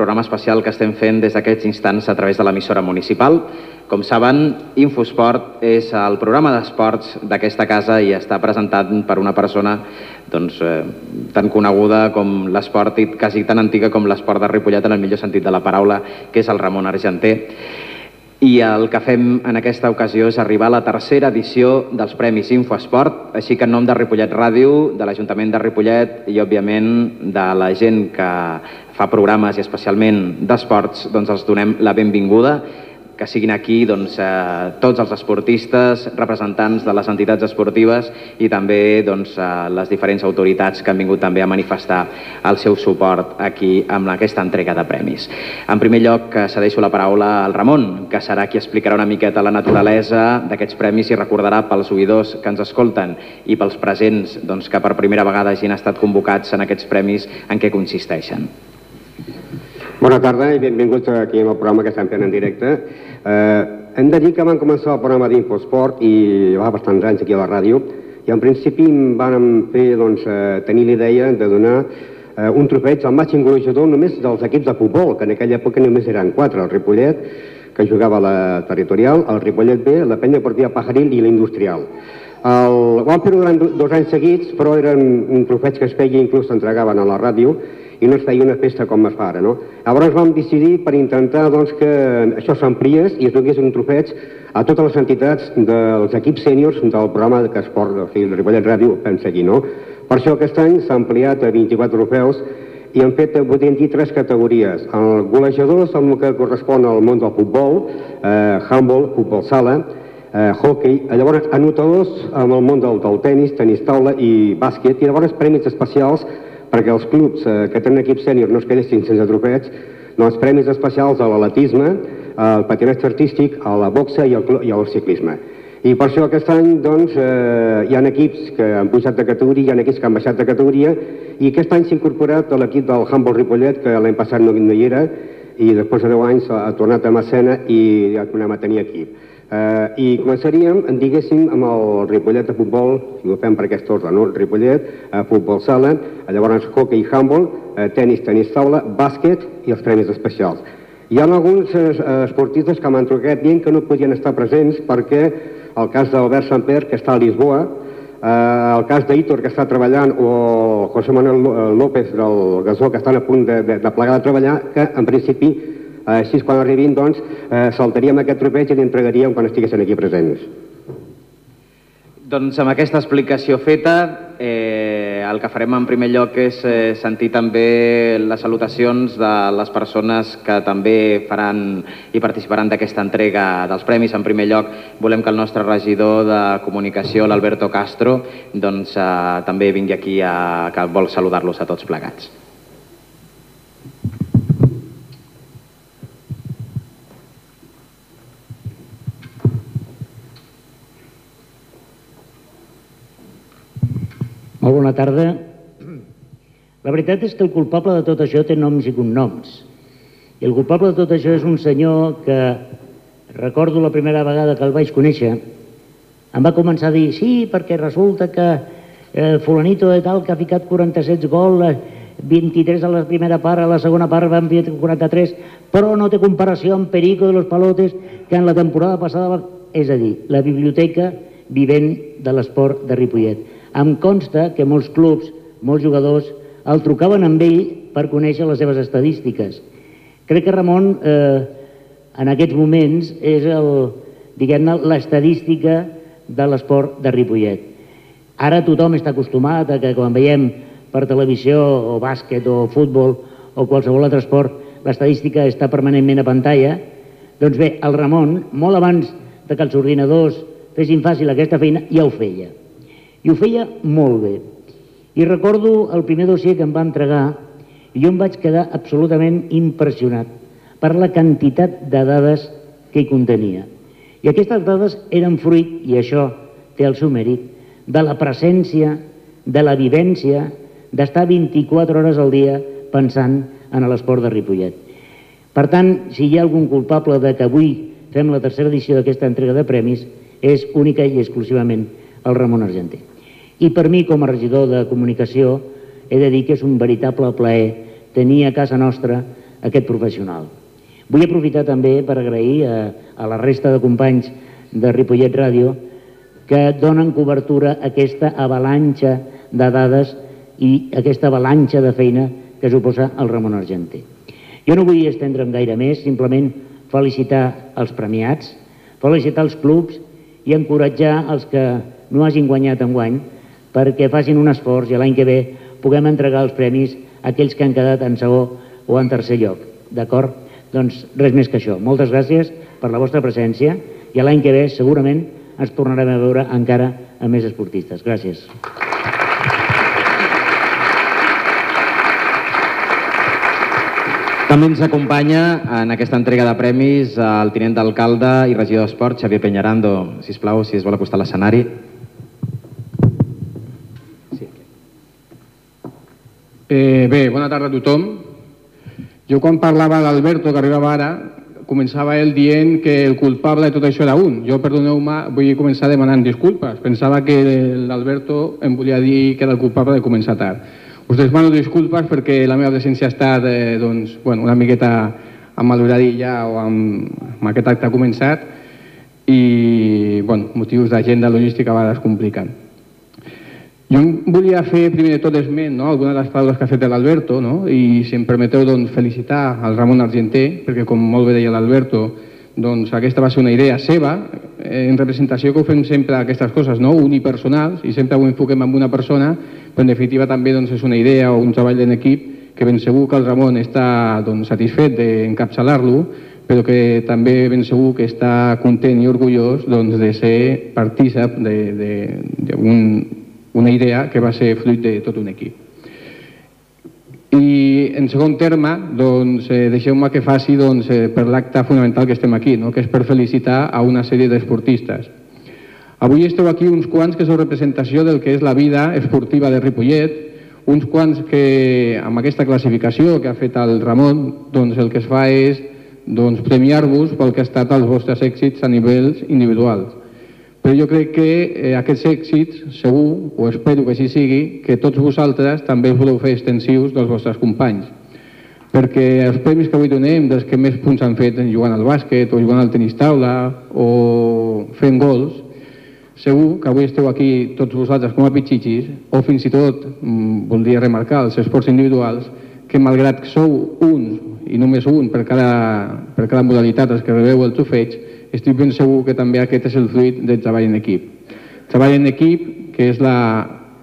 programa especial que estem fent des d'aquests instants a través de l'emissora municipal. Com saben, Infosport és el programa d'esports d'aquesta casa i està presentat per una persona doncs, eh, tan coneguda com l'esport i quasi tan antiga com l'esport de Ripollet en el millor sentit de la paraula, que és el Ramon Argenter. I el que fem en aquesta ocasió és arribar a la tercera edició dels Premis Infoesport, així que en nom de Ripollet Ràdio, de l'Ajuntament de Ripollet i, òbviament, de la gent que fa programes i especialment d'esports, doncs els donem la benvinguda que siguin aquí doncs, eh, tots els esportistes, representants de les entitats esportives i també doncs, eh, les diferents autoritats que han vingut també a manifestar el seu suport aquí amb aquesta entrega de premis. En primer lloc, eh, cedeixo la paraula al Ramon, que serà qui explicarà una miqueta la naturalesa d'aquests premis i recordarà pels oïdors que ens escolten i pels presents doncs, que per primera vegada hagin estat convocats en aquests premis en què consisteixen. Bona tarda i benvinguts aquí al programa que estem fent en directe. Eh, hem de dir que vam començar el programa d'Infosport i va bastants anys aquí a la ràdio i en principi vam fer, doncs, eh, tenir l'idea de donar eh, un trofeig al màxim golejador només dels equips de futbol, que en aquella època només eren quatre, el Ripollet, que jugava a la territorial, el Ripollet B, la penya portia Pajaril i l'industrial. El, vam fer durant dos anys seguits, però eren un trofeig que es feia inclús s'entregaven a la ràdio i no es feia una festa com es fa ara, no? Llavors vam decidir per intentar doncs, que això s'ampliés i es donés un trofeig a totes les entitats dels equips sèniors del programa que es porta, o sigui, el Ripollet Ràdio, vam seguir, no? Per això aquest any s'ha ampliat a 24 trofeus i han fet, podríem dir, tres categories. El golejador és el que correspon al món del futbol, eh, handball, futbol sala, eh, hockey, llavors anotadors amb el món del, del tennis, tenis taula i bàsquet, i llavors premis especials perquè els clubs eh, que tenen equip sènior no es quedessin sense trofeig, doncs premis especials a l'atletisme, al patinatge artístic, a la boxa i al, i al ciclisme. I per això aquest any doncs, eh, hi ha equips que han pujat de categoria, hi ha equips que han baixat de categoria, i aquest any s'ha incorporat l'equip del Humble Ripollet, que l'any passat no, no hi era, i després de 10 anys ha tornat a Macena i ja tornem a tenir equip. Eh, I començaríem, diguéssim, amb el Ripollet de futbol, si ho fem per aquest ordre, no? Ripollet, eh, futbol sala, eh, llavors hockey i handball, eh, tenis, tenis taula, bàsquet i els premis especials. Hi ha alguns eh, esportistes que m'han trucat dient que no podien estar presents perquè el cas d'Albert Samper, que està a Lisboa, eh, el cas d'Hitor, que està treballant, o José Manuel López del Gasó, que estan a punt de, de, de plegar de treballar, que en principi així, quan arribin, doncs, eh, saltaríem aquest tropeig i l'entregaríem quan estiguessin aquí presents. Doncs amb aquesta explicació feta, eh, el que farem en primer lloc és eh, sentir també les salutacions de les persones que també faran i participaran d'aquesta entrega dels premis. En primer lloc, volem que el nostre regidor de comunicació, l'Alberto Castro, doncs, eh, també vingui aquí a, que vol saludar-los a tots plegats. Molt bona tarda. La veritat és que el culpable de tot això té noms i cognoms. I el culpable de tot això és un senyor que, recordo la primera vegada que el vaig conèixer, em va començar a dir, sí, perquè resulta que eh, fulanito de tal que ha ficat 47 gols, 23 a la primera part, a la segona part van fer 43, però no té comparació amb Perico de los Palotes, que en la temporada passada va... És a dir, la biblioteca vivent de l'esport de Ripollet. Em consta que molts clubs, molts jugadors, el trucaven amb ell per conèixer les seves estadístiques. Crec que Ramon, eh, en aquests moments, és diguem-ne l'estadística de l'esport de Ripollet. Ara tothom està acostumat a que quan veiem per televisió o bàsquet o futbol o qualsevol altre esport, l'estadística està permanentment a pantalla. Doncs bé, el Ramon, molt abans de que els ordinadors fessin fàcil aquesta feina, ja ho feia. I ho feia molt bé. I recordo el primer dossier que em va entregar i jo em vaig quedar absolutament impressionat per la quantitat de dades que hi contenia. I aquestes dades eren fruit, i això té el seu mèrit, de la presència, de la vivència, d'estar 24 hores al dia pensant en l'esport de Ripollet. Per tant, si hi ha algun culpable de que avui fem la tercera edició d'aquesta entrega de premis, és única i exclusivament el Ramon Argenter. I per mi, com a regidor de comunicació, he de dir que és un veritable plaer tenir a casa nostra aquest professional. Vull aprofitar també per agrair a, a la resta de companys de Ripollet Ràdio que donen cobertura a aquesta avalanxa de dades i aquesta avalanxa de feina que suposa el Ramon Argenter. Jo no vull estendre'm gaire més, simplement felicitar els premiats, felicitar els clubs i encoratjar els que no hagin guanyat en guany perquè facin un esforç i l'any que ve puguem entregar els premis a aquells que han quedat en segon o en tercer lloc. D'acord? Doncs res més que això. Moltes gràcies per la vostra presència i l'any que ve segurament ens tornarem a veure encara amb més esportistes. Gràcies. També ens acompanya en aquesta entrega de premis el tinent d'alcalde i regidor d'Esport, Xavier Peñarando. Si us plau, si es vol acostar a l'escenari. Eh, bé, bona tarda a tothom. Jo quan parlava d'Alberto, que arribava ara, començava ell dient que el culpable de tot això era un. Jo, perdoneu-me, vull començar demanant disculpes. Pensava que l'Alberto em volia dir que era el culpable de començar tard. Us demano disculpes perquè la meva decència ha estat eh, doncs, bueno, una miqueta amb maloradilla o amb, amb aquest acte començat i bueno, motius d'agenda logística a vegades compliquen. Jo volia fer primer de tot esment no? algunes de les paraules que ha fet l'Alberto no? i si em permeteu doncs, felicitar al Ramon Argenter perquè com molt bé deia l'Alberto doncs aquesta va ser una idea seva, eh, en representació que ho fem sempre aquestes coses, no? unipersonals, i sempre ho enfoquem en una persona, però en definitiva també doncs, és una idea o un treball en equip que ben segur que el Ramon està doncs, satisfet d'encapçalar-lo, però que també ben segur que està content i orgullós doncs, de ser partícip d'una idea que va ser fruit de tot un equip. I en segon terme, doncs, eh, deixeu-me que faci doncs, eh, per l'acte fonamental que estem aquí, no? que és per felicitar a una sèrie d'esportistes. Avui esteu aquí uns quants que sou representació del que és la vida esportiva de Ripollet, uns quants que amb aquesta classificació que ha fet el Ramon, doncs el que es fa és doncs, premiar-vos pel que ha estat els vostres èxits a nivells individuals però jo crec que eh, aquests èxits, segur, o espero que així sigui, que tots vosaltres també us voleu fer extensius dels vostres companys. Perquè els premis que avui donem, dels que més punts han fet jugant al bàsquet, o jugant al tenis taula, o fent gols, segur que avui esteu aquí tots vosaltres com a pitxitxis, o fins i tot, mm, voldria remarcar, els esports individuals, que malgrat que sou uns, i només un per cada, per cada modalitat els que rebeu el trofeig, estic ben segur que també aquest és el fruit del treball en equip. Treball en equip, que és la,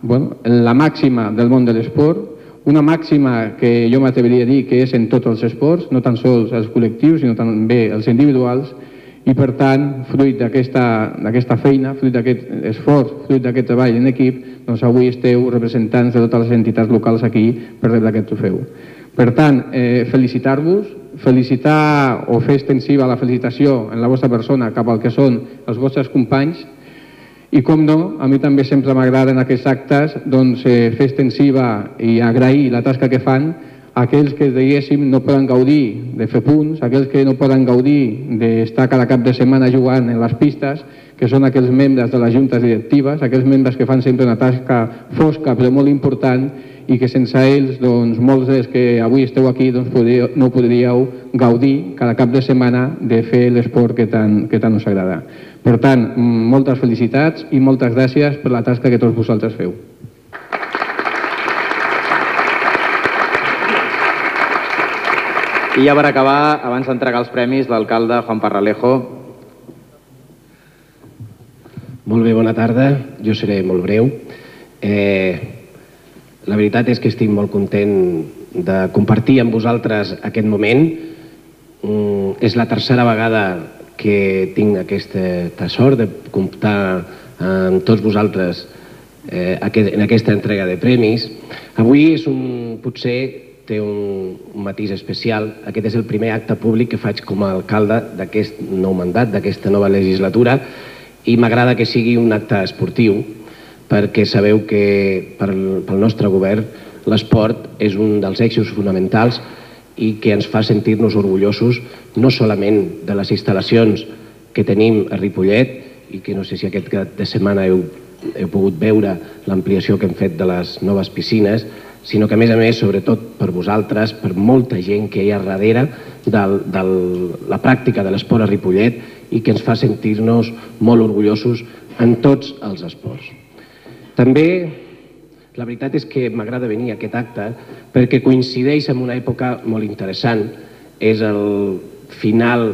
bueno, la màxima del món de l'esport, una màxima que jo m'atreviria a dir que és en tots els esports, no tan sols els col·lectius, sinó també els individuals, i per tant, fruit d'aquesta feina, fruit d'aquest esforç, fruit d'aquest treball en equip, doncs avui esteu representants de totes les entitats locals aquí per rebre aquest trofeu. Per tant, eh, felicitar-vos, felicitar o fer extensiva la felicitació en la vostra persona cap al que són els vostres companys. I com no, a mi també sempre m'agrada en aquests actes doncs, eh, fer extensiva i agrair la tasca que fan aquells que, diguéssim, no poden gaudir de fer punts, aquells que no poden gaudir d'estar cada cap de setmana jugant en les pistes, que són aquells membres de les juntes directives, aquells membres que fan sempre una tasca fosca però molt important i que sense ells, doncs, molts dels que avui esteu aquí doncs, podríeu, no podríeu gaudir cada cap de setmana de fer l'esport que tant, que tant us agrada. Per tant, moltes felicitats i moltes gràcies per la tasca que tots vosaltres feu. I ja per acabar, abans d'entregar els premis, l'alcalde Juan Parralejo. Molt bé, bona tarda. Jo seré molt breu. Eh, la veritat és que estic molt content de compartir amb vosaltres aquest moment. Mm, és la tercera vegada que tinc aquesta sort de comptar amb tots vosaltres eh, en aquesta entrega de premis. Avui és un, potser té un, un matís especial. Aquest és el primer acte públic que faig com a alcalde d'aquest nou mandat, d'aquesta nova legislatura, i m'agrada que sigui un acte esportiu, perquè sabeu que pel, pel nostre govern l'esport és un dels eixos fonamentals i que ens fa sentir-nos orgullosos no solament de les instal·lacions que tenim a Ripollet i que no sé si aquest cap de setmana heu, heu pogut veure l'ampliació que hem fet de les noves piscines, sinó que a més a més, sobretot per vosaltres, per molta gent que hi ha darrere de la pràctica de l'esport a Ripollet i que ens fa sentir-nos molt orgullosos en tots els esports. També la veritat és que m'agrada venir a aquest acte perquè coincideix amb una època molt interessant. És el final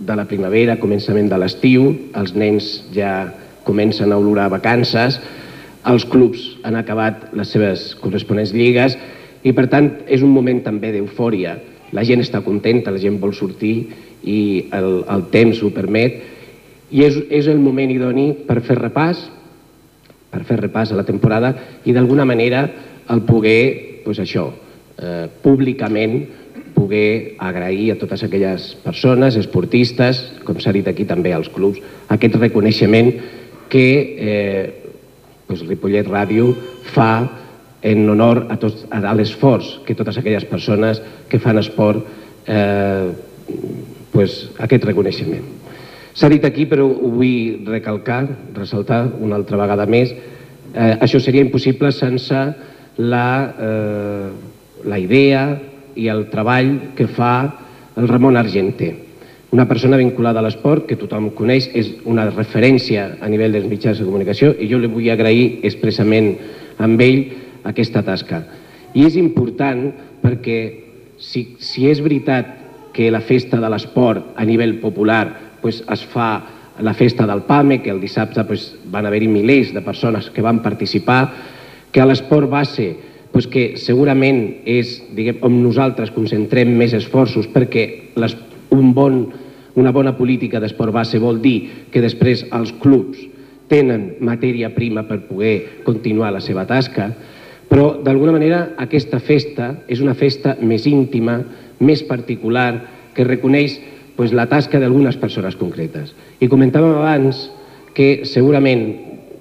de la primavera, començament de l'estiu, els nens ja comencen a olorar vacances, els clubs han acabat les seves corresponents lligues i per tant és un moment també d'eufòria. La gent està contenta, la gent vol sortir i el, el temps ho permet i és, és el moment idoni per fer repàs, per fer repàs a la temporada i d'alguna manera el poder, doncs això, eh, públicament poder agrair a totes aquelles persones, esportistes, com s'ha dit aquí també als clubs, aquest reconeixement que eh, doncs Ripollet Ràdio fa en honor a, tots, a l'esforç que totes aquelles persones que fan esport eh, pues, aquest reconeixement. S'ha dit aquí, però ho vull recalcar, ressaltar una altra vegada més, eh, això seria impossible sense la, eh, la idea i el treball que fa el Ramon Argenter. Una persona vinculada a l'esport que tothom coneix, és una referència a nivell dels mitjans de comunicació i jo li vull agrair expressament amb ell aquesta tasca. I és important perquè si, si és veritat que la festa de l'esport a nivell popular pues, es fa la festa del PAME, que el dissabte pues, van haver-hi milers de persones que van participar, que a l'esport base pues, que segurament és diguem, on nosaltres concentrem més esforços perquè les, un bon una bona política d'esport base vol dir que després els clubs tenen matèria prima per poder continuar la seva tasca, però d'alguna manera aquesta festa és una festa més íntima, més particular, que reconeix pues, la tasca d'algunes persones concretes. I comentàvem abans que segurament,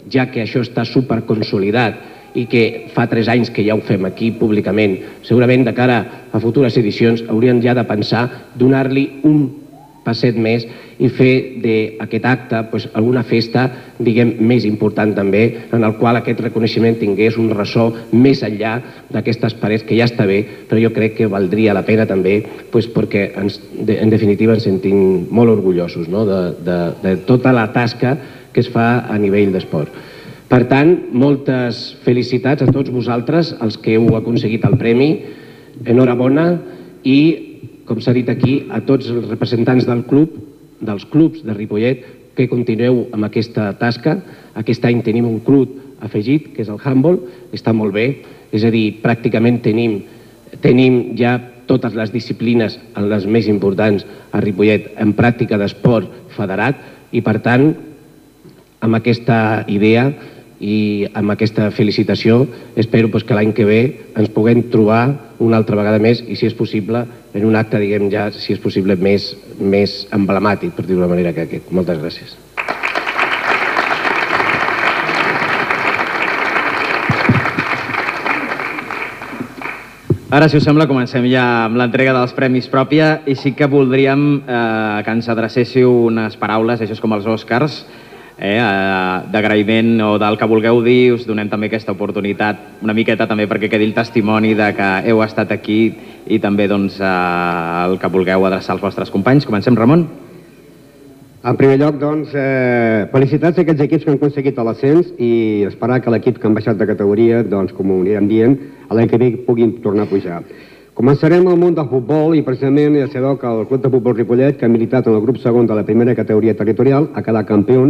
ja que això està superconsolidat i que fa tres anys que ja ho fem aquí públicament, segurament de cara a futures edicions hauríem ja de pensar donar-li un passet més i fer d'aquest acte pues, alguna festa diguem, més important també, en el qual aquest reconeixement tingués un ressò més enllà d'aquestes parets que ja està bé, però jo crec que valdria la pena també pues, perquè ens, de, en definitiva ens sentim molt orgullosos no? de, de, de tota la tasca que es fa a nivell d'esport. Per tant, moltes felicitats a tots vosaltres, els que heu aconseguit el premi, enhorabona i com s'ha dit aquí, a tots els representants del club, dels clubs de Ripollet, que continueu amb aquesta tasca. Aquest any tenim un club afegit, que és el handball, està molt bé, és a dir, pràcticament tenim, tenim ja totes les disciplines, les més importants, a Ripollet, en pràctica d'esport federat, i per tant, amb aquesta idea i amb aquesta felicitació espero pues, que l'any que ve ens puguem trobar una altra vegada més i si és possible en un acte, diguem ja, si és possible, més, més emblemàtic, per dir-ho manera que aquest. Moltes gràcies. Ara, si us sembla, comencem ja amb l'entrega dels premis pròpia i sí que voldríem eh, que ens adrecéssiu unes paraules, això és com els Oscars, eh, d'agraïment o del que vulgueu dir, us donem també aquesta oportunitat una miqueta també perquè quedi el testimoni de que heu estat aquí i també doncs, eh, el que vulgueu adreçar als vostres companys. Comencem, Ramon. En primer lloc, doncs, eh, felicitats a aquests equips que han aconseguit l'ascens i esperar que l'equip que han baixat de categoria, doncs, com ho anirem dient, l'any que ve puguin tornar a pujar. Començarem al món del futbol i precisament ja sabeu que el Club de Futbol Ripollet, que ha militat en el grup segon de la primera categoria territorial, ha quedat campió,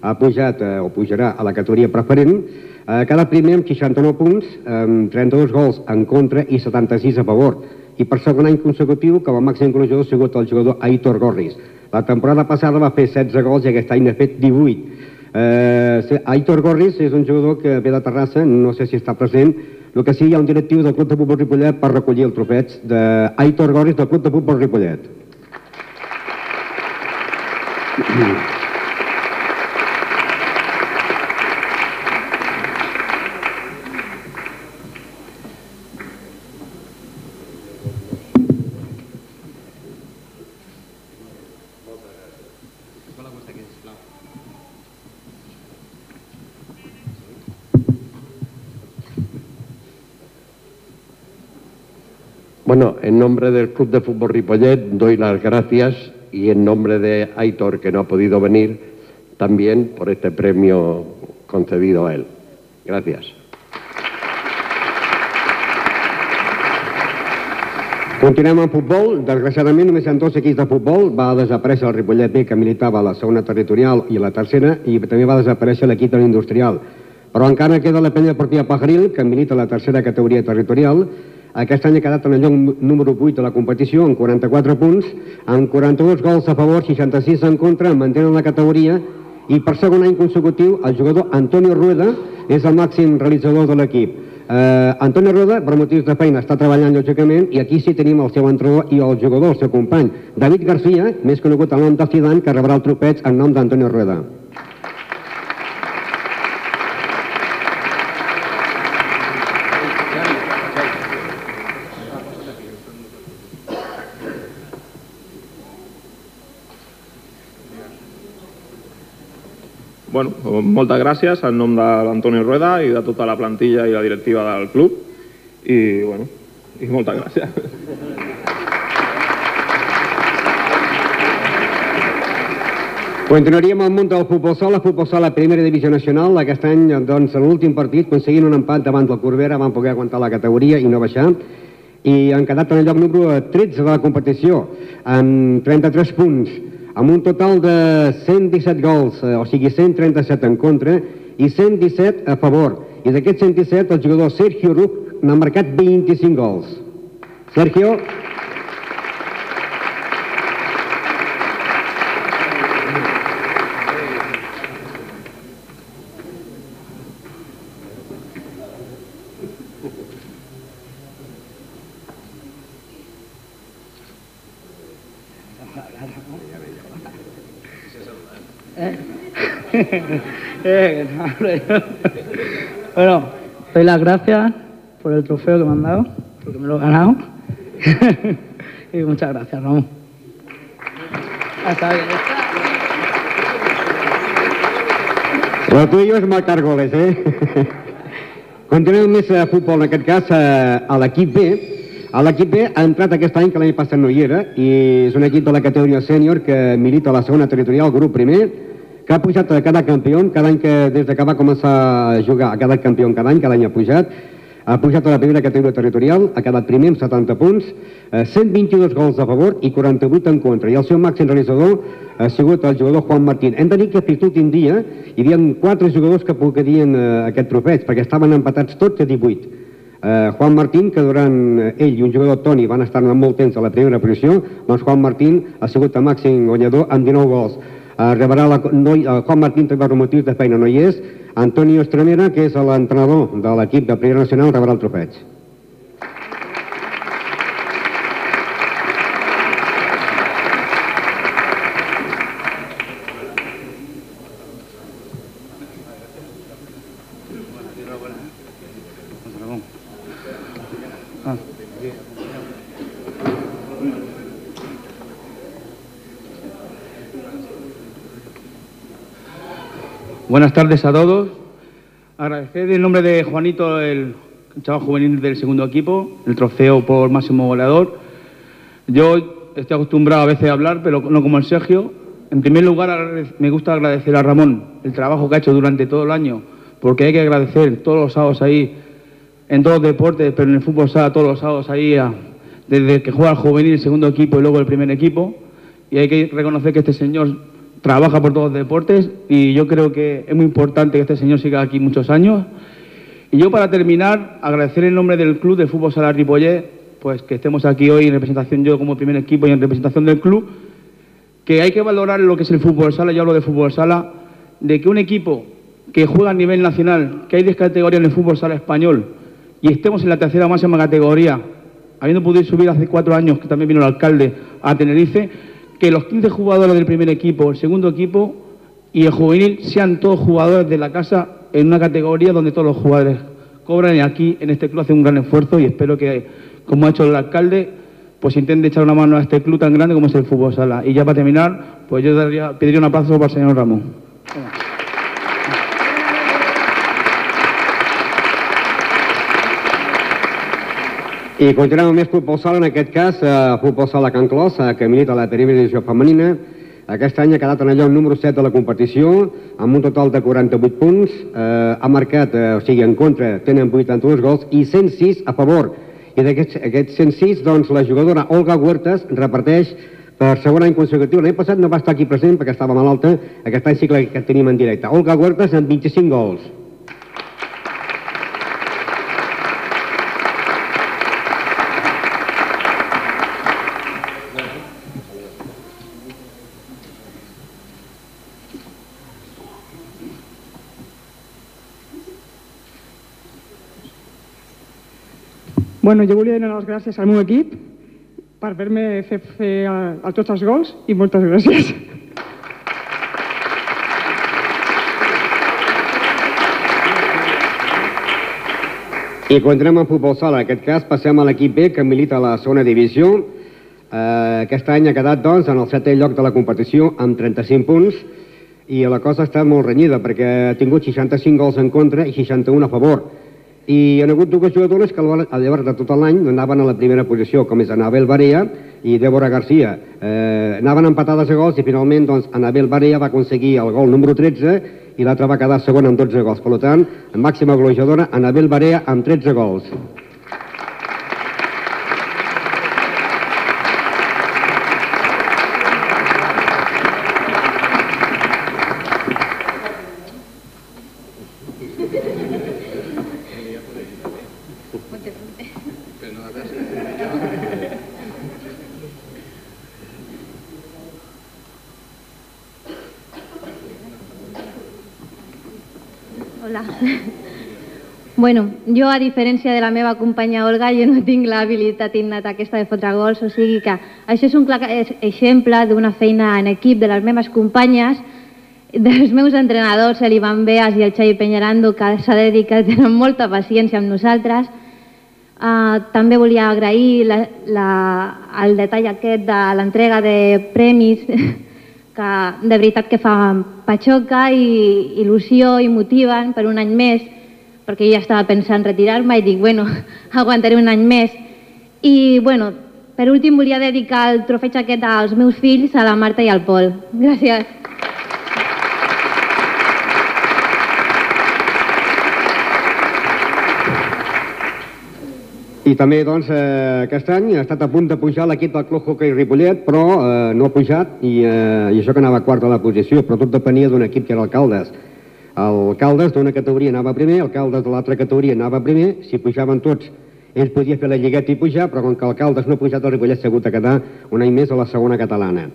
ha pujat eh, o pujarà a la categoria preferent, ha quedat primer amb 69 punts, amb 32 gols en contra i 76 a favor. I per segon any consecutiu, que el màxim golejador ha sigut el jugador Aitor Gorris. La temporada passada va fer 16 gols i aquest any n'ha fet 18. Eh, Aitor Gorris és un jugador que ve de Terrassa, no sé si està present, el que sí, hi ha un directiu del Club de Futbol Ripollet per recollir el trofeig d'Aitor Goris del Club de Futbol Ripollet. Que és. Bueno, en nombre del Club de Fútbol Ripollet doy las gracias y en nombre de Aitor, que no ha podido venir, también por este premio concedido a él. Gracias. Continuem amb futbol. Desgraciadament, només ha dos equips de futbol. Va desaparèixer el Ripollet B, que militava a la segona territorial i a la tercera, i també va desaparèixer l'equip de l'industrial. Però encara queda la penya partida Pajaril, que milita a la tercera categoria territorial. Aquest any ha quedat en el lloc número 8 de la competició, amb 44 punts, amb 42 gols a favor, 66 en contra, mantenen la categoria, i per segon any consecutiu el jugador Antonio Rueda és el màxim realitzador de l'equip. Eh, Antoni Roda, per motius de feina, està treballant lògicament i aquí sí tenim el seu entrenador i el jugador, el seu company, David Garcia, més conegut al nom de Zidane, que rebrà el tropeig en nom d'Antoni Rueda. Bueno, moltes gràcies en nom de l'Antoni Rueda i de tota la plantilla i la directiva del club i, bueno, i moltes gràcies. Continuaríem al món del futbol sala, futbol sala primera divisió nacional. Aquest any, doncs, en l'últim partit, aconseguint un empat davant del Corbera, van poder aguantar la categoria i no baixar i han quedat en el lloc número 13 de la competició amb 33 punts amb un total de 117 gols, eh, o sigui 137 en contra i 117 a favor. I d'aquests 117 el jugador Sergio Ruc n'ha marcat 25 gols. Sergio, bueno, doy las gracias por el trofeo que me han dado, porque me lo he ganado. y muchas gracias, Ramón. Hasta bien. Lo tuyo és marcar goles, eh? Continuem més a futbol, en aquest cas a, a l'equip B. A l'equip B ha entrat aquest any, que l'any passat no hi era, i és un equip de la categoria sènior que milita a la segona territorial, grup primer, que ha pujat a cada campió, cada any que des que va començar a jugar ha quedat campió cada any, cada any ha pujat, ha pujat a la primera categoria territorial, ha quedat primer amb 70 punts, eh, 122 gols a favor i 48 en contra. I el seu màxim realitzador ha sigut el jugador Juan Martín. Hem de dir que fins l'últim dia hi havia quatre jugadors que poguerien eh, aquest trofeig, perquè estaven empatats tots a 18. Eh, Juan Martín, que durant eh, ell i un jugador Toni van estar molt temps a la primera posició, doncs Juan Martín ha sigut el màxim guanyador amb 19 gols. Eh, rebrà la, no, hi- eh, Juan Martín també per motius de feina no hi és, Antonio Estremera, que és l'entrenador de l'equip de Primera Nacional, rebrà el trofeig. Buenas tardes a todos. Agradecer en nombre de Juanito, el chaval juvenil del segundo equipo, el trofeo por máximo goleador. Yo estoy acostumbrado a veces a hablar, pero no como el Sergio. En primer lugar, me gusta agradecer a Ramón el trabajo que ha hecho durante todo el año, porque hay que agradecer todos los sábados ahí, en todos los deportes, pero en el fútbol sala todos los sábados ahí, desde que juega el juvenil, el segundo equipo y luego el primer equipo. Y hay que reconocer que este señor trabaja por todos los deportes y yo creo que es muy importante que este señor siga aquí muchos años. Y yo para terminar, agradecer en nombre del club de fútbol sala Ripollet, pues que estemos aquí hoy en representación yo como primer equipo y en representación del club, que hay que valorar lo que es el fútbol sala, yo hablo de fútbol sala, de que un equipo que juega a nivel nacional, que hay 10 categorías en el fútbol sala español, y estemos en la tercera máxima categoría, habiendo podido subir hace cuatro años, que también vino el alcalde, a Tenerife, que los 15 jugadores del primer equipo, el segundo equipo y el juvenil sean todos jugadores de la casa en una categoría donde todos los jugadores cobran y aquí en este club hacen un gran esfuerzo y espero que, como ha hecho el alcalde, pues intente echar una mano a este club tan grande como es el fútbol sala. Y ya para terminar, pues yo daría- pediría un aplauso para el señor Ramón. I continuem amb més futbol sala, en aquest cas, eh, futbol sala Can Clos, eh, que milita la primera divisió femenina. Aquest any ha quedat en el lloc número 7 de la competició, amb un total de 48 punts. Eh, ha marcat, eh, o sigui, en contra, tenen 82 gols i 106 a favor. I d'aquests aquests 106, doncs, la jugadora Olga Huertas reparteix per segon any consecutiu. L'any passat no va estar aquí present perquè estava malalta, aquest any sí que tenim en directe. Olga Huertas amb 25 gols. Bueno, jo volia donar les gràcies al meu equip per haver-me fet fer a, a tots els gols i moltes gràcies. I continuem amb futbol sala. En aquest cas passem a l'equip B, que milita a la segona divisió. Eh, aquest any ha quedat, doncs, en el setè lloc de la competició, amb 35 punts, i la cosa està molt renyida, perquè ha tingut 65 gols en contra i 61 a favor. I hi ha hagut dues jugadores que al llarg de tot l'any anaven a la primera posició, com és Anabel Barea i Débora Garcia. Eh, anaven empatades a gols i finalment doncs, Anabel Barea va aconseguir el gol número 13 i l'altra va quedar segona amb 12 gols. Per tant, màxima golejadora Anabel Barea amb 13 gols. Hola. Bueno, jo, a diferència de la meva companya Olga, jo no tinc l'habilitat innata aquesta de fotre gols, o sigui que això és un clar exemple d'una feina en equip de les meves companyes, dels meus entrenadors, l'Ivan Beas i el Xavi Peñarando, que s'ha de dir que tenen molta paciència amb nosaltres. Uh, també volia agrair la, la, el detall aquest de l'entrega de premis que de veritat que fa patxoca i il·lusió i motiven per un any més, perquè ja estava pensant retirar-me i dic, bueno, aguantaré un any més. I, bueno, per últim volia dedicar el trofeig aquest als meus fills, a la Marta i al Pol. Gràcies. I també, doncs, eh, aquest any ha estat a punt de pujar l'equip del Club Hockey Ripollet, però eh, no ha pujat i, eh, i això que anava a quart de la posició, però tot depenia d'un equip que era el Caldes. El Caldes d'una categoria anava primer, el Caldes de l'altra categoria anava primer, si pujaven tots ell podia fer la lligueta i pujar, però com que el Caldes no ha pujat, el Ripollet s'ha hagut de quedar un any més a la segona catalana.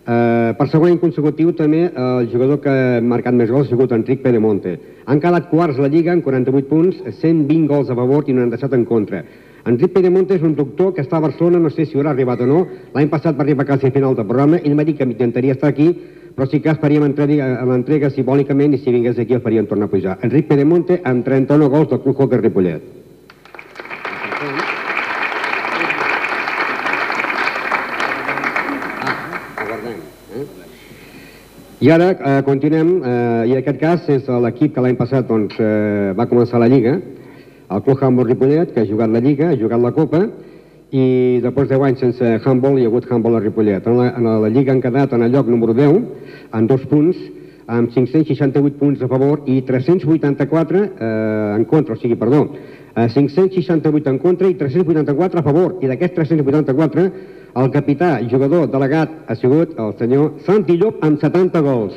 Eh, per segon any consecutiu també eh, el jugador que ha marcat més gols ha sigut Enric Pedemonte. Han quedat quarts la Lliga amb 48 punts, 120 gols a favor i 97 en contra. Enric Pedemonte és un doctor que està a Barcelona, no sé si haurà arribat o no. L'any passat va arribar quasi al final del programa. Ell m'ha dit que intentaria estar aquí, però sí que faríem l'entrega simbòlicament i si vingués aquí el faríem tornar a pujar. Enric Pedemonte amb 31 gols del Club Hockey Ripollet. I ara eh, continuem, eh, i en aquest cas és l'equip que l'any passat doncs, eh, va començar la Lliga, el Club Handball Ripollet, que ha jugat la Lliga, ha jugat la Copa, i després de 10 anys sense handball hi ha hagut handball a Ripollet. En la, en la Lliga han quedat en el lloc número 10, amb dos punts, amb 568 punts a favor i 384 eh, en contra, o sigui, perdó, eh, 568 en contra i 384 a favor. I d'aquests 384, el capità, jugador, delegat, ha sigut el senyor Santi Llop amb 70 gols.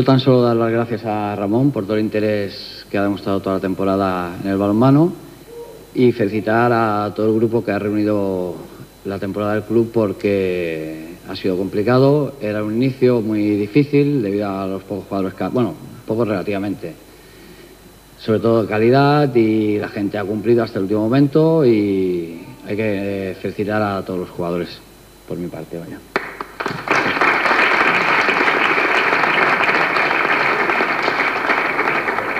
Yo tan solo dar las gracias a Ramón por todo el interés que ha demostrado toda la temporada en el balonmano y felicitar a todo el grupo que ha reunido la temporada del club porque ha sido complicado, era un inicio muy difícil debido a los pocos jugadores que, bueno, pocos relativamente, sobre todo de calidad y la gente ha cumplido hasta el último momento y hay que felicitar a todos los jugadores por mi parte, vaya.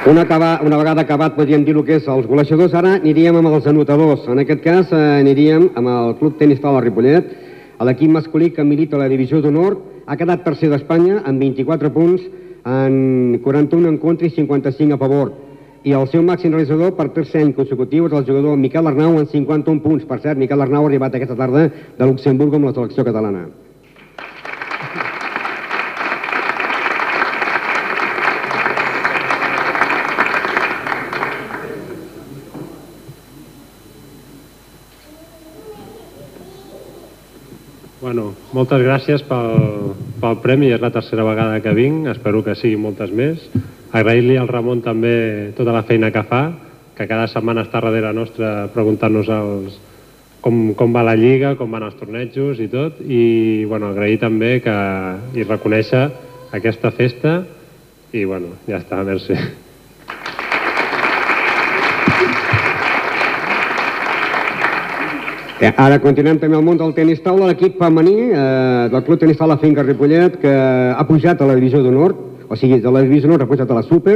Una, acaba, una vegada acabat, podríem dir el que és els golejadors, ara aniríem amb els anotadors. En aquest cas eh, aniríem amb el Club Tenis Taula Ripollet, l'equip masculí que milita a la divisió d'honor, ha quedat tercer d'Espanya amb 24 punts, en 41 en contra i 55 a favor. I el seu màxim realitzador per tercer any consecutiu és el jugador Miquel Arnau amb 51 punts. Per cert, Miquel Arnau ha arribat aquesta tarda de Luxemburg amb la selecció catalana. Bueno, moltes gràcies pel, pel premi, és la tercera vegada que vinc, espero que sigui moltes més. Agrair-li al Ramon també tota la feina que fa, que cada setmana està darrere nostra preguntant-nos els, com, com va la lliga, com van els tornejos i tot, i bueno, agrair també que, i reconèixer aquesta festa, i bueno, ja està, merci. Eh, ara continuem també al món del tenis taula, l'equip femení eh, del Club Tenis Taula Finca Ripollet, que ha pujat a la divisió d'honor, o sigui, de la divisió d'honor ha pujat a la Super,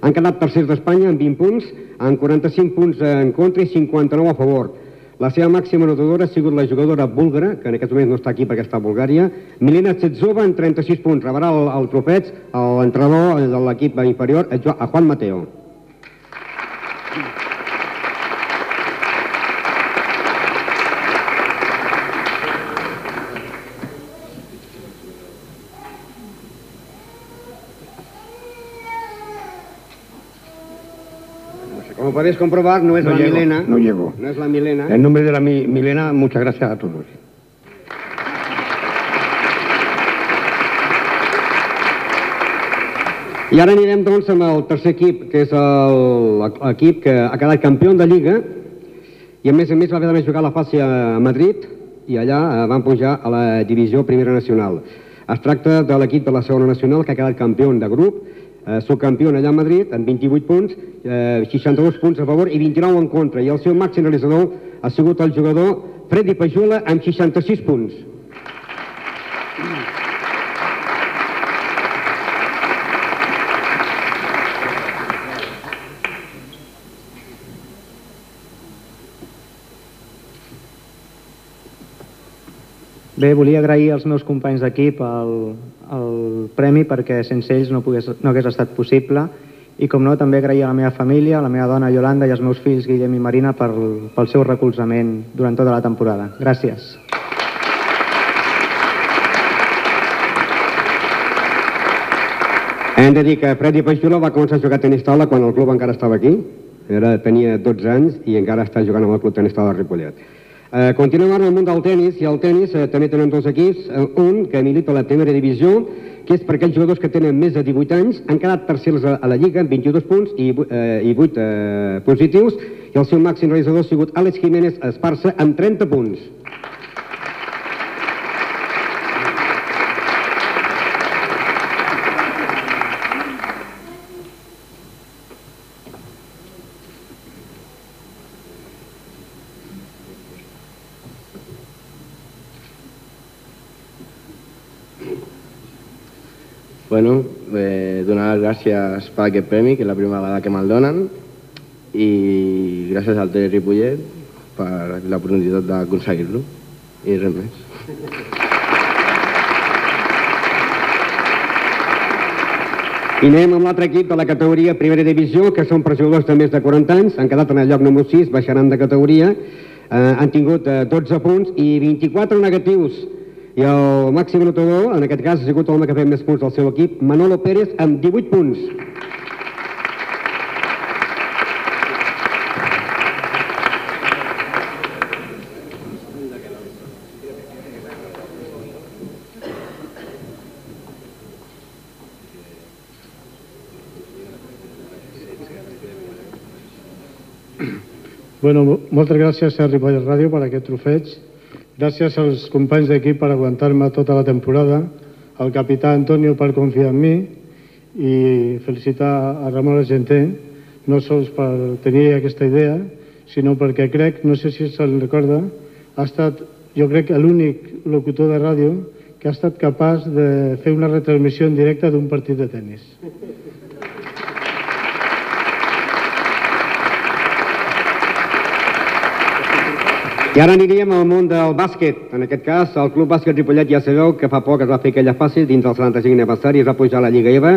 han quedat tercers d'Espanya amb 20 punts, amb 45 punts en contra i 59 a favor. La seva màxima anotadora ha sigut la jugadora búlgara, que en aquest moment no està aquí perquè està a Bulgària, Milena Tsetsova, amb 36 punts. Rebrà el, el trofeig l'entrenador de l'equip inferior, a Juan Mateo. Como podéis comprobar, no es No la llego, Milena. no llego. No es la Milena. En nombre de la Mi- Milena, muchas gracias a todos. I ara anirem, doncs, amb el tercer equip, que és el- l'equip que ha quedat campió de Lliga i, a més a més, va haver a jugar la fase a Madrid i allà eh, van pujar a la divisió Primera Nacional. Es tracta de l'equip de la segona nacional que ha quedat campió de grup, eh, subcampió allà a Madrid amb 28 punts, eh, 62 punts a favor i 29 en contra. I el seu màxim realitzador ha sigut el jugador Freddy Pajula amb 66 punts. Bé, volia agrair als meus companys d'equip el, el premi perquè sense ells no, pogués, no hagués estat possible i com no també agrair a la meva família, a la meva dona Yolanda i als meus fills Guillem i Marina per, pel seu recolzament durant tota la temporada. Gràcies. Hem de dir que Freddy Peixola va començar a jugar a tenis taula quan el club encara estava aquí. Era, tenia 12 anys i encara està jugant amb el club tenis taula de Ripollet. Eh, continuem ara amb el món del tennis, i el tennis eh, també tenen dos equips, eh, un que milita la primera divisió, que és per aquells jugadors que tenen més de 18 anys, han quedat tercers a, a la Lliga amb 22 punts i, eh, i 8 eh, positius, i el seu màxim realitzador ha sigut Àlex Jiménez Esparza amb 30 punts. Bueno, eh, donar les gràcies per aquest premi, que és la primera vegada que me'l donen, i gràcies al Tele Ripollet per l'oportunitat d'aconseguir-lo, i res més. I anem amb l'altre equip de la categoria Primera Divisió, que són per jugadors de més de 40 anys, han quedat en el lloc número 6, baixaran de categoria, eh, han tingut eh, 12 punts i 24 negatius. I el màxim anotador, en aquest cas, ha sigut l'home que ha fet més punts del seu equip, Manolo Pérez, amb 18 punts. Bueno, mo- moltes gràcies a Ripollet Ràdio per aquest trofeig. Gràcies als companys d'equip per aguantar-me tota la temporada, al capità Antonio per confiar en mi i felicitar a Ramon Argenter, no sols per tenir aquesta idea, sinó perquè crec, no sé si se'n recorda, ha estat, jo crec, l'únic locutor de ràdio que ha estat capaç de fer una retransmissió en directe d'un partit de tennis. I ara aniríem al món del bàsquet. En aquest cas, el Club Bàsquet Ripollet ja sabeu que fa poc es va fer aquella fase dins del 75 aniversari, es va pujar a la Lliga EVA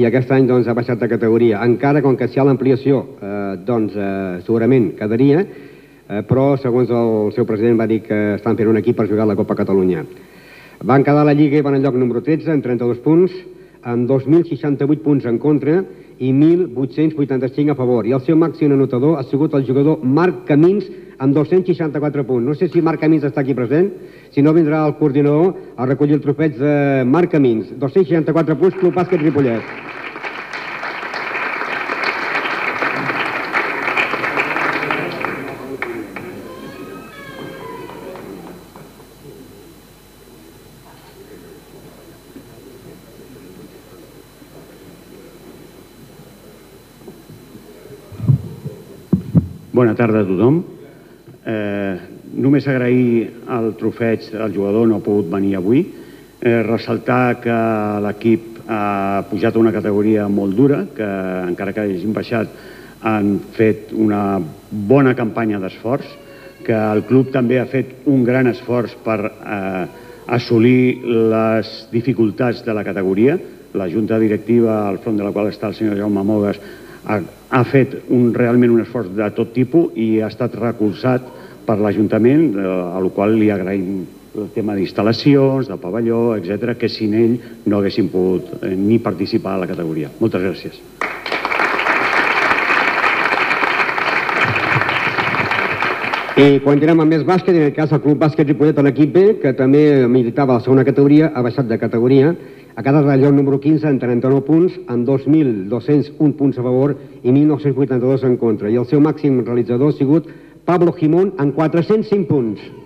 i aquest any doncs, ha baixat de categoria. Encara, com que si hi ha l'ampliació, eh, doncs eh, segurament quedaria, eh, però segons el seu president va dir que estan fent un equip per jugar a la Copa Catalunya. Van quedar a la Lliga i van al lloc número 13 amb 32 punts, amb 2.068 punts en contra i 1.885 a favor. I el seu màxim anotador ha sigut el jugador Marc Camins amb 264 punts. No sé si Marc Camins està aquí present, si no vindrà el coordinador a recollir el trofeig de Marc Camins. 264 punts, Club Bàsquet Ripollet. Bona tarda a tothom. Eh, només agrair el trofeig al jugador, no ha pogut venir avui. Eh, ressaltar que l'equip ha pujat a una categoria molt dura, que encara que hagin baixat han fet una bona campanya d'esforç, que el club també ha fet un gran esforç per eh, assolir les dificultats de la categoria. La junta directiva, al front de la qual està el senyor Jaume Mogues, ha, ha fet un, realment un esforç de tot tipus i ha estat recolzat per l'Ajuntament, eh, a la qual li agraïm el tema d'instal·lacions, de pavelló, etc, que sin ell no haguessin pogut eh, ni participar a la categoria. Moltes gràcies. I continuem amb més bàsquet, en el cas el Club Bàsquet Ripollet l'equip B, que també militava a la segona categoria, ha baixat de categoria, ha quedat al lloc número 15 amb 39 punts, amb 2.201 punts a favor i 1.982 en contra. I el seu màxim realitzador ha sigut Pablo Jimón amb 405 punts.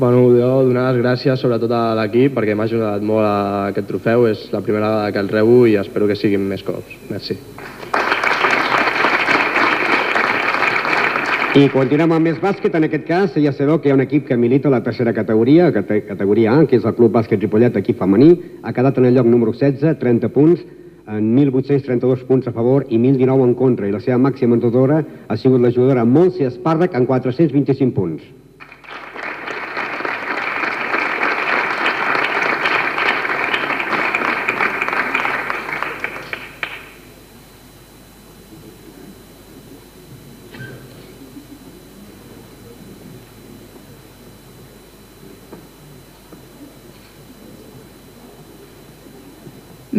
Bueno, jo donar les gràcies sobretot a l'equip perquè m'ha ajudat molt a aquest trofeu. És la primera vegada que el rebo i espero que siguin més cops. Merci. I continuem amb més bàsquet, en aquest cas ja sabeu que hi ha un equip que milita la tercera categoria, cate- categoria A, que és el Club Bàsquet Ripollet, equip femení, ha quedat en el lloc número 16, 30 punts, en 1.832 punts a favor i 1.019 en contra, i la seva màxima anotadora ha sigut la jugadora Montse Espàrrec amb 425 punts.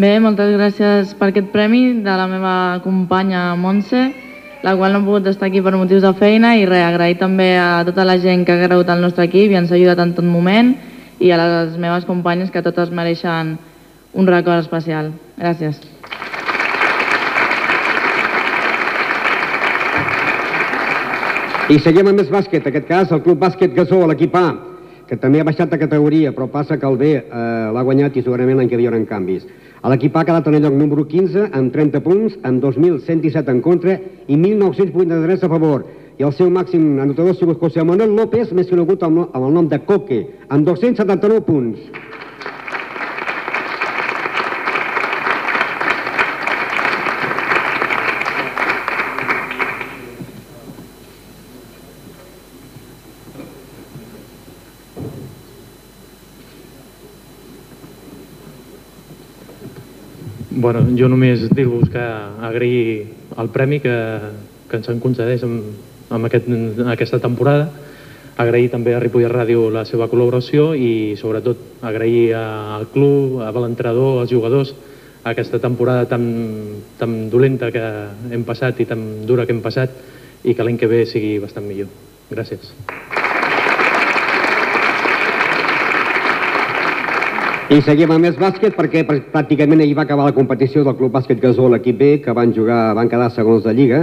Bé, moltes gràcies per aquest premi de la meva companya Montse, la qual no ha pogut estar aquí per motius de feina i res, agrair també a tota la gent que ha cregut al nostre equip i ens ha ajudat en tot moment i a les meves companyes que totes mereixen un record especial. Gràcies. I seguim amb més bàsquet, en aquest cas el Club Bàsquet Gasó, l'equip A, que també ha baixat de categoria, però passa que el B eh, l'ha guanyat i segurament l'any que hi haurà canvis. L'equip ha quedat en el lloc número 15 amb 30 punts, amb 2.117 en contra i 1.983 a favor. I el seu màxim anotador ha sigut José Manuel López, més conegut amb el nom de Coque, amb 279 punts. Bueno, jo només dir-vos que agrair el premi que, que ens en concedeix amb, amb aquest, aquesta temporada, agrair també a Ripollet Ràdio la seva col·laboració i sobretot agrair al club, a l'entrenador, als jugadors, aquesta temporada tan, tan dolenta que hem passat i tan dura que hem passat i que l'any que ve sigui bastant millor. Gràcies. I seguim amb més bàsquet perquè pr- pràcticament ahir va acabar la competició del Club Bàsquet Gasó, l'equip B, que van jugar, van quedar segons de Lliga,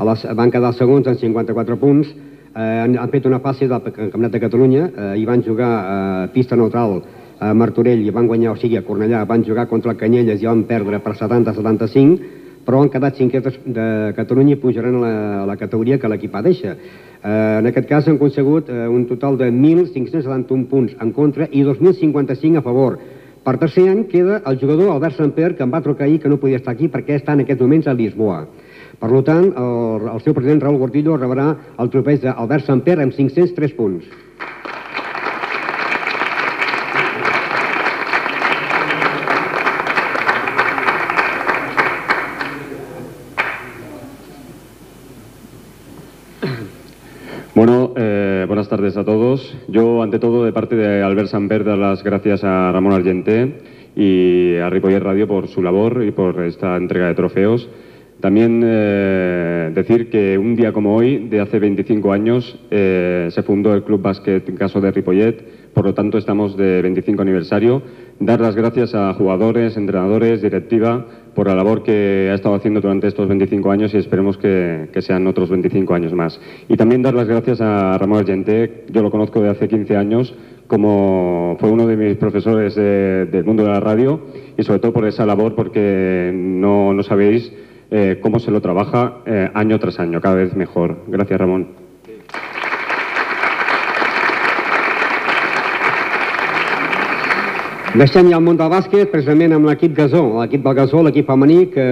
a les, van quedar segons amb 54 punts, eh, han, han fet una fase del Campionat de Catalunya. Eh, i van jugar a pista neutral a Martorell i van guanyar, o sigui, a Cornellà, van jugar contra el Canyelles i van perdre per 70-75, però han quedat cinquè de, Catalunya i pujaran a la, a la categoria que l'equip deixa. Eh, en aquest cas han aconsegut eh, un total de 1.571 punts en contra i 2.055 a favor. Per tercer any queda el jugador Albert Samper, que em va trucar ahir que no podia estar aquí perquè està en aquests moments a Lisboa. Per tant, el, el seu president Raúl Gordillo rebrà el trofeig d'Albert Samper amb 503 punts. Tardes a todos. Yo, ante todo, de parte de Albert Samper, dar las gracias a Ramón Argenté y a Ripollet Radio por su labor y por esta entrega de trofeos. También eh, decir que un día como hoy, de hace 25 años, eh, se fundó el Club Básquet Caso de Ripollet, por lo tanto estamos de 25 aniversario. Dar las gracias a jugadores, entrenadores, directiva, por la labor que ha estado haciendo durante estos 25 años y esperemos que, sean otros 25 años más. Y también dar las gracias a Ramón Argenté, yo lo conozco de hace 15 años, como fue uno de mis profesores de- del mundo de la radio y sobre todo por esa labor porque no, no sabéis eh, cómo se lo trabaja eh, año tras año, cada vez mejor. Gracias, Ramón. Deixem ja el món del bàsquet, precisament amb l'equip Gasó, l'equip del Gasó, l'equip femení, que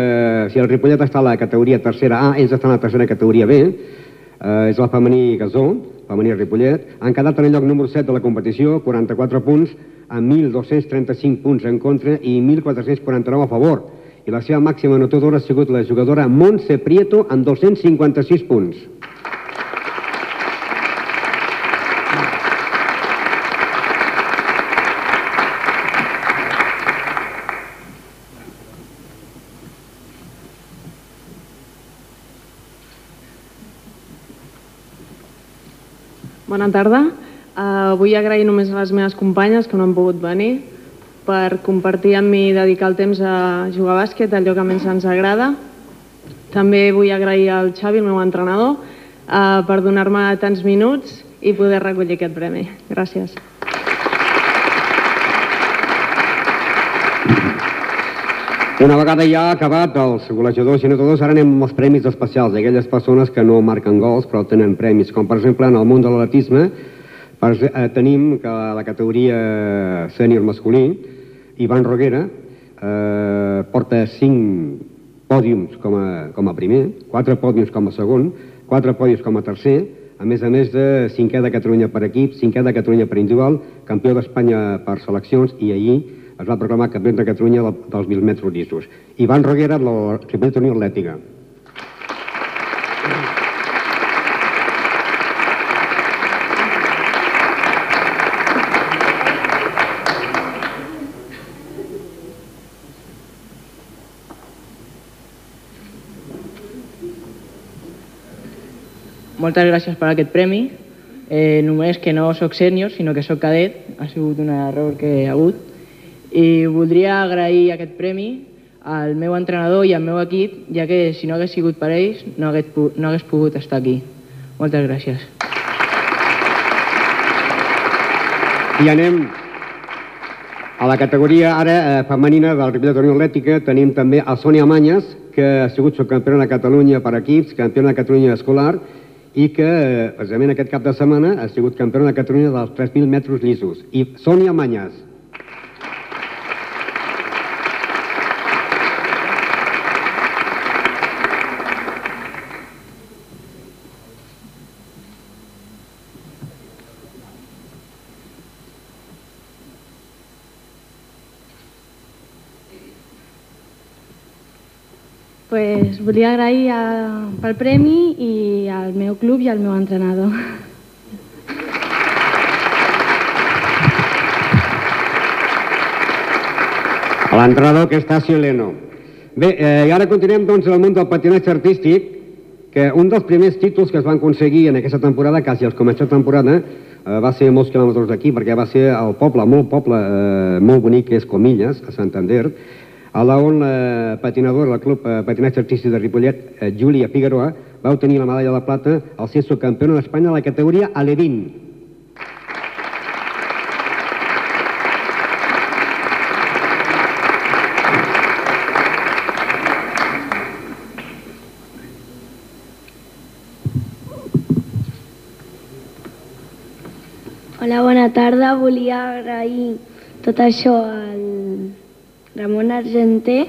si el Ripollet està a la categoria tercera A, ells estan a la tercera categoria B, eh, és la femení Gasó, femení Ripollet, han quedat en el lloc número 7 de la competició, 44 punts, amb 1.235 punts en contra i 1.449 a favor. I la seva màxima anotadora ha sigut la jugadora Montse Prieto amb 256 punts. Bona tarda. Uh, vull agrair només a les meves companyes que no han pogut venir per compartir amb mi i dedicar el temps a jugar a bàsquet, allò que més ens agrada. També vull agrair al Xavi, el meu entrenador, uh, per donar-me tants minuts i poder recollir aquest premi. Gràcies. Una vegada ja acabat els golejadors i anotadors, ara anem amb els premis especials. D'aquelles persones que no marquen gols però tenen premis, com per exemple en el món de l'atletisme eh, tenim que la categoria sènior masculí Ivan Roguera eh, porta 5 pòdiums com a, com a primer, 4 pòdiums com a segon, 4 pòdiums com a tercer, a més a més de cinquè de Catalunya per equip, cinquè de Catalunya per individual, campió d'Espanya per seleccions i ahir es va proclamar campió de Catalunya del- dels 1.000 metres llisos. Ivan Roguera, la Ripollet Unió Atlètica. Moltes gràcies per aquest premi. Eh, només que no sóc sènior, sinó que sóc cadet. Ha sigut un error que ha hagut. I voldria agrair aquest premi al meu entrenador i al meu equip, ja que si no hagués sigut per ells no hagués, no hagués pogut estar aquí. Moltes gràcies. I anem a la categoria ara eh, femenina del Ripollet Unió Atlètica. Tenim també a Sònia Manyes, que ha sigut subcampiona de Catalunya per equips, campiona de Catalunya escolar, i que, eh, precisament aquest cap de setmana, ha sigut campiona de Catalunya dels 3.000 metres llisos. I Sònia Manyes. Pues volia agrair a, pel premi i al meu club i al meu entrenador. l'entrenador que està Sileno. Bé, eh, i ara continuem doncs el món del patinatge artístic, que un dels primers títols que es van aconseguir en aquesta temporada, quasi als de temporada, eh, va ser molts quilòmetres d'aquí, perquè va ser el poble, molt poble, eh, molt bonic, que és Comillas, a Santander, a la on eh, la patinadora del Club eh, Patinatge Artístic de Ripollet, eh, Júlia Figueroa, va obtenir la medalla de plata al ser subcampiona d'Espanya a la categoria Alevín. Hola, bona tarda. Volia agrair tot això al, Ramon Argenter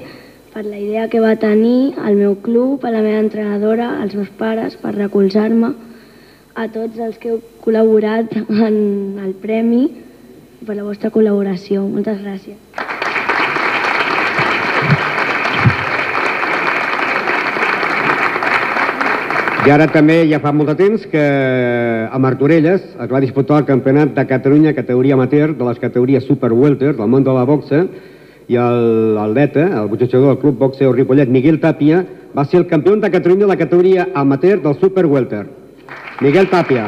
per la idea que va tenir, al meu club, a la meva entrenadora, als meus pares, per recolzar-me, a tots els que heu col·laborat en el premi per la vostra col·laboració. Moltes gràcies. I ara també ja fa molt de temps que a Martorelles es va disputar el campionat de Catalunya categoria amateur de les categories Super Welter del món de la boxa i l'atleta, el boxejador del Club Boxeo Ripollet, Miguel Tàpia, va ser el campió de Catalunya de la categoria amateur del Super Welter. Miguel Tàpia.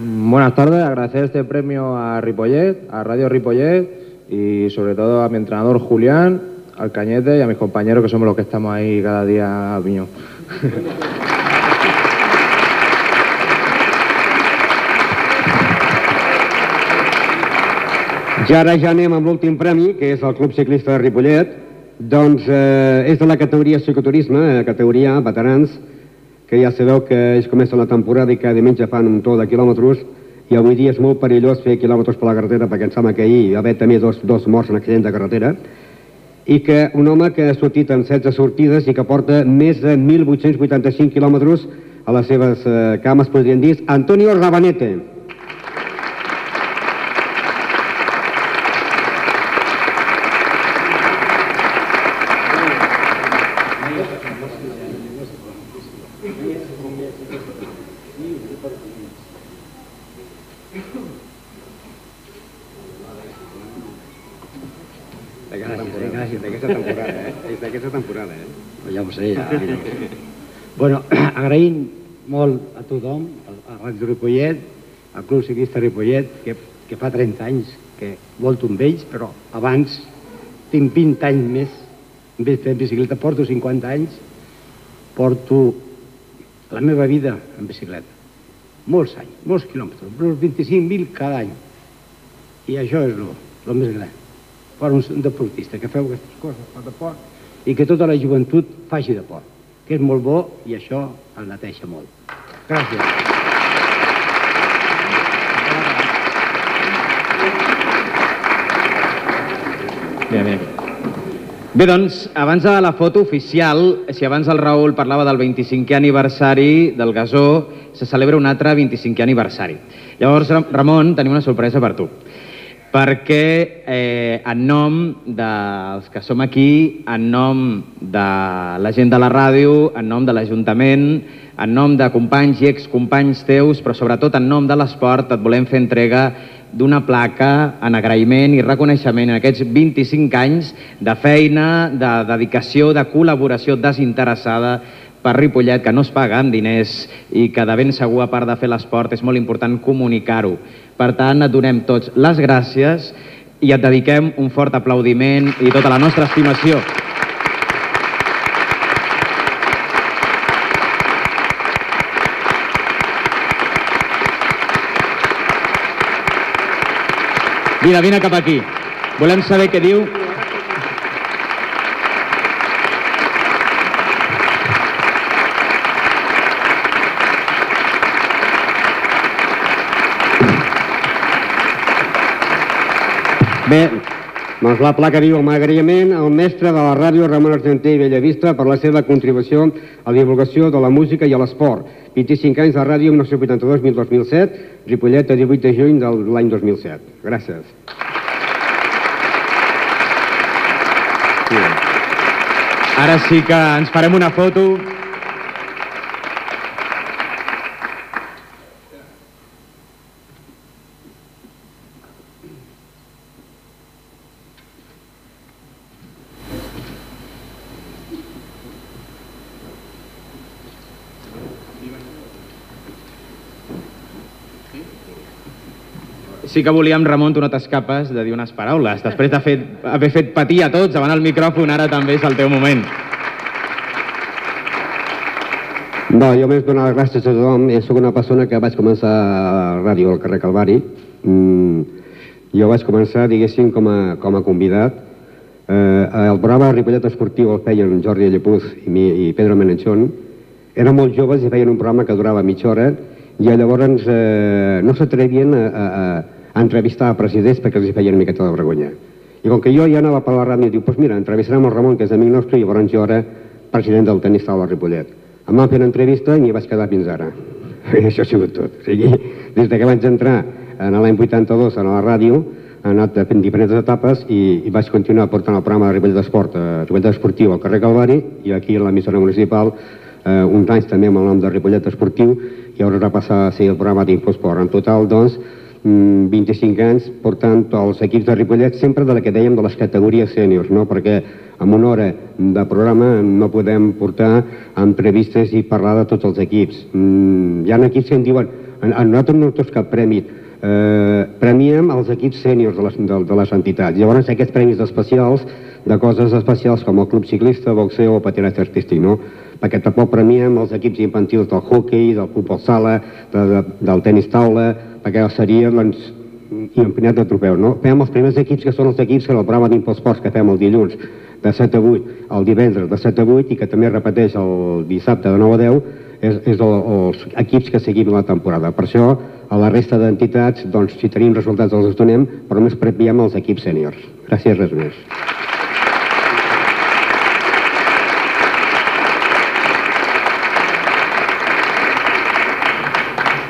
Buenas tardes, agradecer este premio a Ripollet, a Radio Ripollet y sobre todo a mi entrenador Julián, al Cañete y a mis compañeros que somos los que estamos ahí cada día a piñón. I ara ja anem amb l'últim premi, que és el Club Ciclista de Ripollet. Doncs eh, és de la categoria cicloturisme, eh, categoria veterans, que ja sabeu que ells comencen la temporada i cada diumenge fan un tour de quilòmetres i avui dia és molt perillós fer quilòmetres per la carretera perquè em sembla que ahir hi va haver també dos, dos morts en accident de carretera i que un home que ha sortit en 16 sortides i que porta més de 1.885 quilòmetres a les seves eh, cames, podríem dir, Antonio Rabanete. D'aquesta temporada, eh? És d'aquesta temporada, eh? Ja ho sé, ja. bueno, agraïm molt a tothom, a Ràdio Ripollet, al Club Ciclista Ripollet, que, que fa 30 anys que volto amb ells, però abans tinc 20 anys més fent bicicleta, porto 50 anys, porto la meva vida en bicicleta. Molts anys, molts quilòmetres, uns 25.000 cada any. I això és el més gran. Per un deportista que feu aquestes coses per deport i que tota la joventut faci deport, que és molt bo i això el neteja molt. Gràcies. Bé, bé. Bé, doncs, abans de la foto oficial, si abans el Raül parlava del 25è aniversari del Gasó, se celebra un altre 25è aniversari. Llavors, Ramon, tenim una sorpresa per tu. Perquè eh, en nom dels que som aquí, en nom de la gent de la ràdio, en nom de l'Ajuntament, en nom de companys i excompanys teus, però sobretot en nom de l'esport, et volem fer entrega d'una placa en agraïment i reconeixement en aquests 25 anys de feina, de dedicació, de col·laboració desinteressada per Ripollet, que no es paga amb diners i que de ben segur, a part de fer l'esport, és molt important comunicar-ho. Per tant, et donem tots les gràcies i et dediquem un fort aplaudiment i tota la nostra estimació. Vine, vine cap aquí. Volem saber què diu... Bé, doncs la placa diu amb agraïment al mestre de la ràdio Ramon Argenter i Bellavista per la seva contribució a la divulgació de la música i a l'esport. 25 anys de ràdio 1982-2007, Ripollet a 18 de juny de l'any 2007. Gràcies. Ara sí que ens farem una foto. Sí que volíem, Ramon, tu no t'escapes de dir unes paraules. Després de fet, haver fet patir a tots davant el micròfon, ara també és el teu moment. No, jo més donar les gràcies a tothom. Jo sóc una persona que vaig començar a ràdio al carrer Calvari. Mm, jo vaig començar, diguéssim, com a, com a convidat. Eh, el programa Ripollet Esportiu el feien Jordi Llepuz i, mi, i Pedro Menechón. Eren molt joves i feien un programa que durava mitja hora i llavors eh, no s'atrevien a, a, a entrevistar a presidents perquè els feien una miqueta de vergonya. I com que jo ja anava per la ràdio diu, doncs pues mira, entrevistarem el Ramon, que és amic nostre, i llavors jo era president del tenis taula Ripollet. Em van fer una entrevista i m'hi vaig quedar fins ara. I això ha sigut tot. O sigui, des de que vaig entrar en l'any 82 a la ràdio, he anat fent diferents etapes i, i vaig continuar portant el programa de Ripollet d'Esport, eh, Ripollet Esportiu al carrer Calvari i aquí a l'emissora municipal eh, uns anys també amb el nom de Ripollet Esportiu i ara va passar a ser el programa d'Infosport. En total, doncs, 25 mm, anys portant els equips de Ripollet sempre de la que dèiem de les categories sèniors, no? perquè en una hora de programa no podem portar entrevistes i parlar de tots els equips. Mm, hi ha equips que em diuen, a, a nosaltres no tots cap premi, eh, premiem els equips sèniors de, les, de, de les entitats. Llavors aquests premis especials de coses especials com el club ciclista, boxeo o patinatge artístic, no? perquè tampoc premiem els equips infantils del hockey, del futbol sala, de, de, del tenis taula, perquè seria doncs, infinit de trofeus. No? Fem els primers equips que són els equips que en el programa d'Imposports que fem el dilluns de 7 a 8, el divendres de 7 a 8 i que també repeteix el dissabte de 9 a 10, és, és el, els equips que seguim la temporada. Per això, a la resta d'entitats, doncs, si tenim resultats els donem, però només premiem els equips sèniors. Gràcies, res més.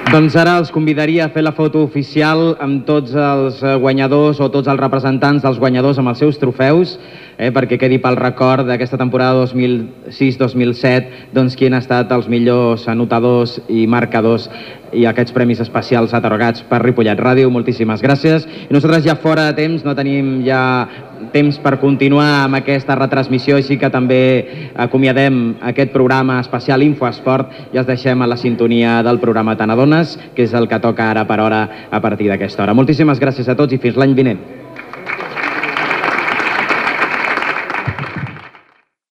Doncs ara els convidaria a fer la foto oficial amb tots els eh, guanyadors o tots els representants dels guanyadors amb els seus trofeus, eh, perquè quedi pel record d'aquesta temporada 2006-2007 doncs qui han estat els millors anotadors i marcadors i aquests premis especials atorgats per Ripollet Ràdio. Moltíssimes gràcies. I nosaltres ja fora de temps no tenim ja temps per continuar amb aquesta retransmissió, així que també acomiadem aquest programa especial Infoesport i els deixem a la sintonia del programa Tanadones, que és el que toca ara per hora a partir d'aquesta hora. Moltíssimes gràcies a tots i fins l'any vinent.